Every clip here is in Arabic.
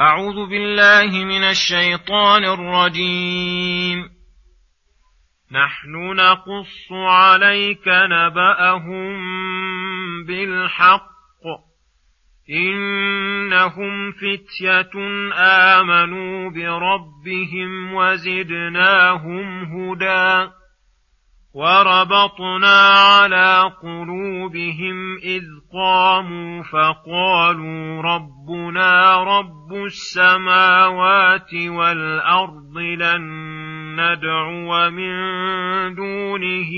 أعوذ بالله من الشيطان الرجيم. نحن نقص عليك نبأهم بالحق. إنهم فتية آمنوا بربهم وزدناهم هدى. وربطنا على قلوبهم إذ قاموا فقالوا ربنا رب السماوات والأرض لن ندعو من دونه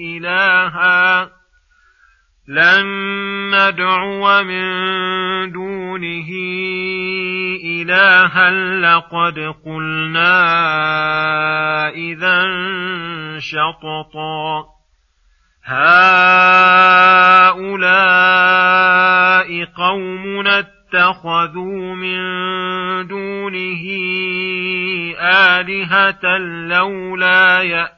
إلها لن ندعو من دونه إلها لقد قلنا إذا شططا. هؤلاء قومنا اتخذوا من دونه آلهة لولا يأتون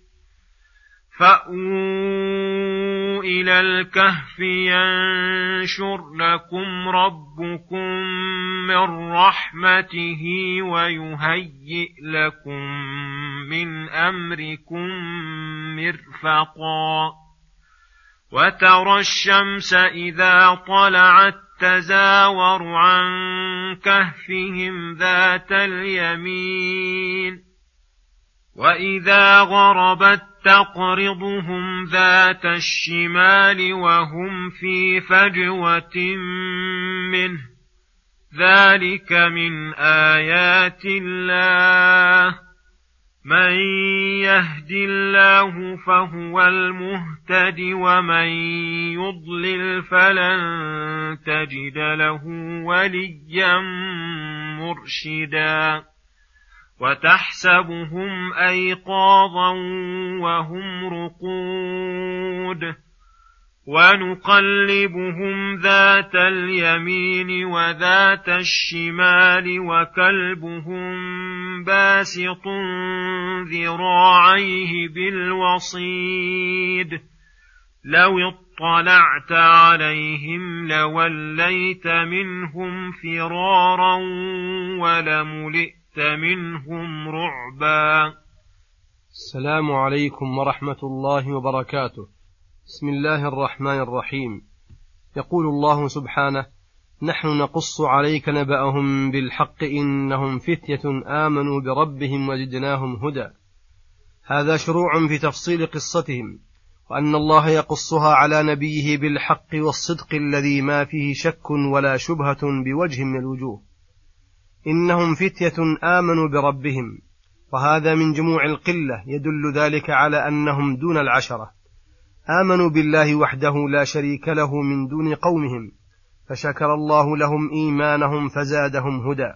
فأووا إلى الكهف ينشر لكم ربكم من رحمته ويهيئ لكم من أمركم مرفقا وترى الشمس إذا طلعت تزاور عن كهفهم ذات اليمين وإذا غربت تقرضهم ذات الشمال وهم في فجوة منه. ذلك من آيات الله. من يهد الله فهو المهتد ومن يضلل فلن تجد له وليا مرشدا. وتحسبهم أيقاظا وهم رقود ونقلبهم ذات اليمين وذات الشمال وكلبهم باسط ذراعيه بالوصيد لو اطلعت عليهم لوليت منهم فرارا ولملئت منهم رعبا. السلام عليكم ورحمة الله وبركاته. بسم الله الرحمن الرحيم. يقول الله سبحانه نحن نقص عليك نبأهم بالحق إنهم فتية آمنوا بربهم وزدناهم هدى. هذا شروع في تفصيل قصتهم وأن الله يقصها على نبيه بالحق والصدق الذي ما فيه شك ولا شبهة بوجه من الوجوه. إنهم فتية آمنوا بربهم وهذا من جموع القلة يدل ذلك على أنهم دون العشرة. آمنوا بالله وحده لا شريك له من دون قومهم فشكر الله لهم إيمانهم فزادهم هدى.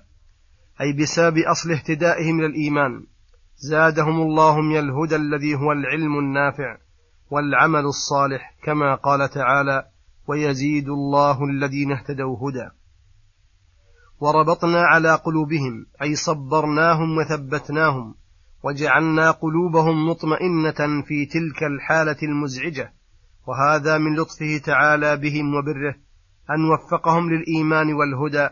أي بسبب أصل اهتدائهم للإيمان زادهم الله من الهدى الذي هو العلم النافع والعمل الصالح كما قال تعالى ويزيد الله الذين اهتدوا هدى وربطنا على قلوبهم أي صبرناهم وثبتناهم وجعلنا قلوبهم مطمئنة في تلك الحالة المزعجة. وهذا من لطفه تعالى بهم وبره أن وفقهم للإيمان والهدى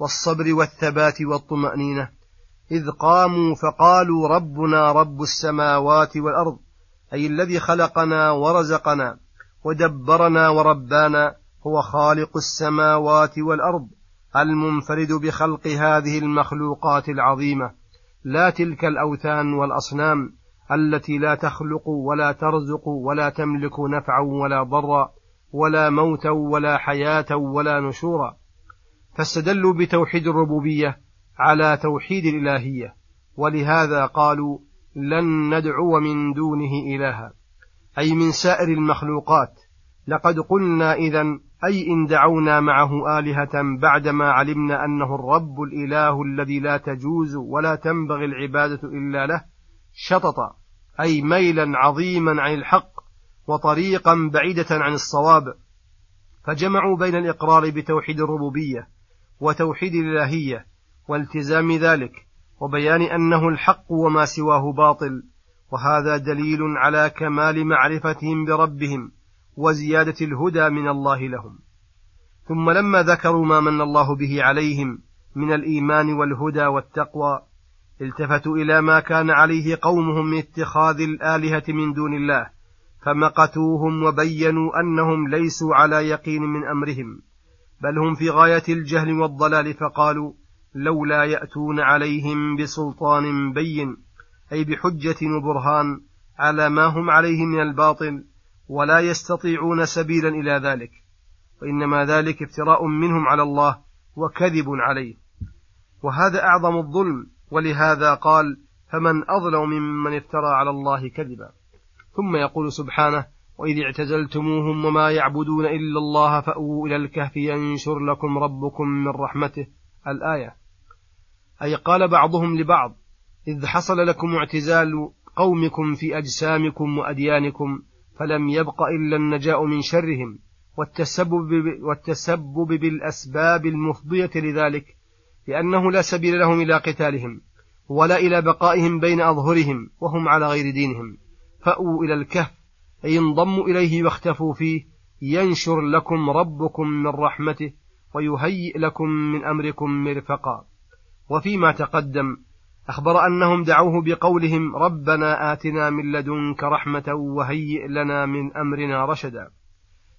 والصبر والثبات والطمأنينة. إذ قاموا فقالوا ربنا رب السماوات والأرض أي الذي خلقنا ورزقنا ودبرنا وربانا هو خالق السماوات والأرض. المنفرد بخلق هذه المخلوقات العظيمة لا تلك الأوثان والأصنام التي لا تخلق ولا ترزق ولا تملك نفعا ولا ضرا ولا موتا ولا حياة ولا نشورا. فاستدلوا بتوحيد الربوبية على توحيد الإلهية ولهذا قالوا لن ندعو من دونه إلها أي من سائر المخلوقات. لقد قلنا اذا أي إن دعونا معه آلهة بعدما علمنا أنه الرب الإله الذي لا تجوز ولا تنبغي العبادة إلا له شطط أي ميلا عظيما عن الحق وطريقا بعيدة عن الصواب فجمعوا بين الإقرار بتوحيد الربوبية وتوحيد الإلهية والتزام ذلك وبيان أنه الحق وما سواه باطل وهذا دليل على كمال معرفتهم بربهم. وزيادة الهدى من الله لهم. ثم لما ذكروا ما من الله به عليهم من الإيمان والهدى والتقوى التفتوا إلى ما كان عليه قومهم من اتخاذ الآلهة من دون الله فمقتوهم وبينوا أنهم ليسوا على يقين من أمرهم بل هم في غاية الجهل والضلال فقالوا لولا يأتون عليهم بسلطان بين أي بحجة وبرهان على ما هم عليه من الباطل ولا يستطيعون سبيلا إلى ذلك وإنما ذلك افتراء منهم على الله وكذب عليه. وهذا أعظم الظلم ولهذا قال فمن أظلم ممن افترى على الله كذبا ثم يقول سبحانه وإذ اعتزلتموهم وما يعبدون إلا الله فأووا إلى الكهف ينشر لكم ربكم من رحمته الآية. أي قال بعضهم لبعض إذ حصل لكم اعتزال قومكم في أجسامكم وأديانكم فلم يبق إلا النجاء من شرهم والتسبب, والتسبب بالأسباب المفضية لذلك لأنه لا سبيل لهم إلى قتالهم ولا إلى بقائهم بين أظهرهم وهم على غير دينهم. فأووا إلى الكهف أي انضموا إليه واختفوا فيه. ينشر لكم ربكم من رحمته ويهيئ لكم من أمركم مرفقا. وفيما تقدم أخبر أنهم دعوه بقولهم ربنا آتنا من لدنك رحمة وهيئ لنا من أمرنا رشدا.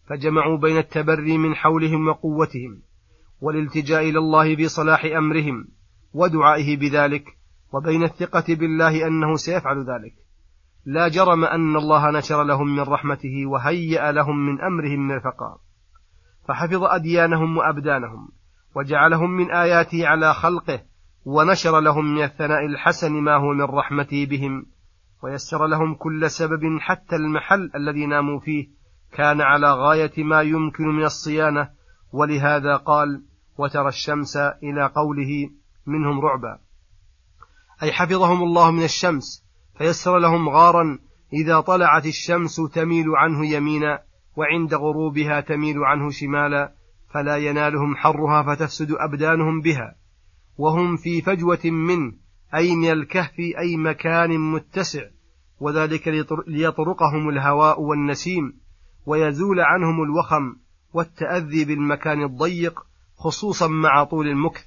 فجمعوا بين التبري من حولهم وقوتهم والالتجاء إلى الله في صلاح أمرهم ودعائه بذلك وبين الثقة بالله أنه سيفعل ذلك. لا جرم أن الله نشر لهم من رحمته وهيأ لهم من أمرهم مرفقا فحفظ أديانهم وأبدانهم وجعلهم من آياته على خلقه ونشر لهم من الثناء الحسن ما هو من رحمته بهم ويسر لهم كل سبب حتى المحل الذي ناموا فيه كان على غاية ما يمكن من الصيانة ولهذا قال وترى الشمس إلى قوله منهم رعبا أي حفظهم الله من الشمس فيسر لهم غارا إذا طلعت الشمس تميل عنه يمينا وعند غروبها تميل عنه شمالا فلا ينالهم حرها فتفسد أبدانهم بها وهم في فجوة منه أي من الكهف أي مكان متسع وذلك ليطرقهم الهواء والنسيم ويزول عنهم الوخم والتأذي بالمكان الضيق خصوصا مع طول المكث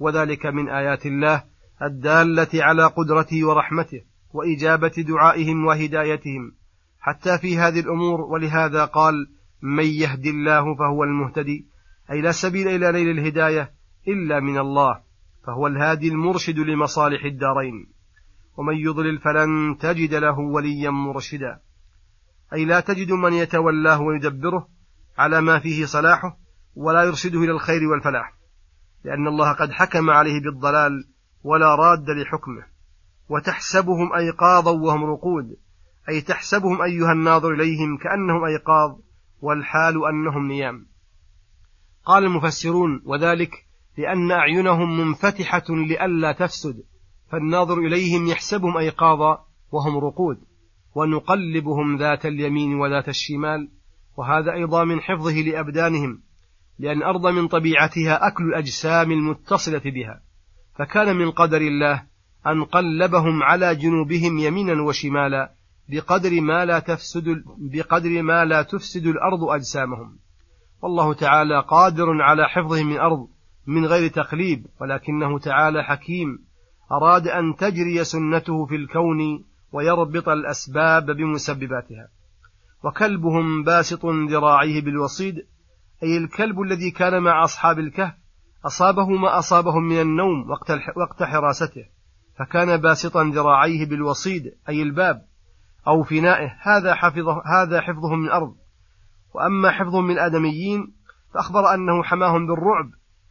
وذلك من آيات الله الدالة على قدرته ورحمته وإجابة دعائهم وهدايتهم. حتى في هذه الأمور ولهذا قال من يهد الله فهو المهتدي أي لا سبيل إلى ليل الهداية إلا من الله. فهو الهادي المرشد لمصالح الدارين ومن يضلل فلن تجد له وليا مرشدا. أي لا تجد من يتولاه ويدبره على ما فيه صلاحه ولا يرشده إلى الخير والفلاح لأن الله قد حكم عليه بالضلال ولا راد لحكمه. وتحسبهم أيقاظا وهم رقود أي تحسبهم أيها الناظر إليهم كأنهم أيقاظ والحال أنهم نيام. قال المفسرون وذلك لأن أعينهم منفتحة لئلا تفسد فالناظر إليهم يحسبهم أيقاظا وهم رقود ونقلبهم ذات اليمين وذات الشمال وهذا أيضا من حفظه لأبدانهم لأن أرض من طبيعتها أكل الأجسام المتصلة بها فكان من قدر الله أن قلبهم على جنوبهم يمينا وشمالا بقدر ما لا تفسد بقدر ما لا تفسد الأرض أجسامهم. والله تعالى قادر على حفظهم من أرض من غير تقليب ولكنه تعالى حكيم. أراد أن تجري سنته في الكون ويربط الأسباب بمسبباتها. وكلبهم باسط ذراعيه بالوصيد أي الكلب الذي كان مع أصحاب الكهف أصابه ما أصابهم من النوم وقت, حراسته فكان باسطا ذراعيه بالوصيد أي الباب أو فنائه. هذا حفظه هذا حفظهم من الأرض. وأما حفظهم من الآدميين فأخبر أنه حماهم بالرعب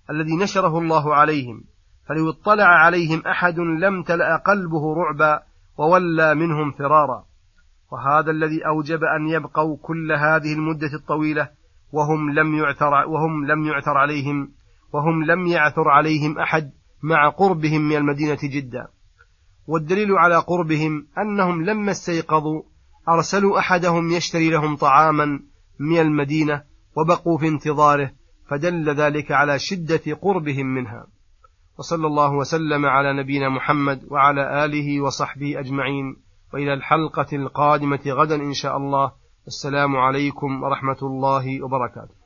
الذي نشره الله عليهم فلو اطلع عليهم أحد لم تلأ قلبه رعبا وولى منهم فرارا. وهذا الذي أوجب أن يبقوا كل هذه المدة الطويلة وهم لم يعثر وهم لم يعثر عليهم وهم لم يعثر عليهم أحد مع قربهم من المدينة جدا. والدليل على قربهم أنهم لما استيقظوا أرسلوا أحدهم يشتري لهم طعاما من المدينة وبقوا في انتظاره فدل ذلك على شدة قربهم منها. وصلى الله وسلم على نبينا محمد وعلى آله وصحبه أجمعين. وإلى الحلقة القادمة غدا إن شاء الله. السلام عليكم ورحمة الله وبركاته.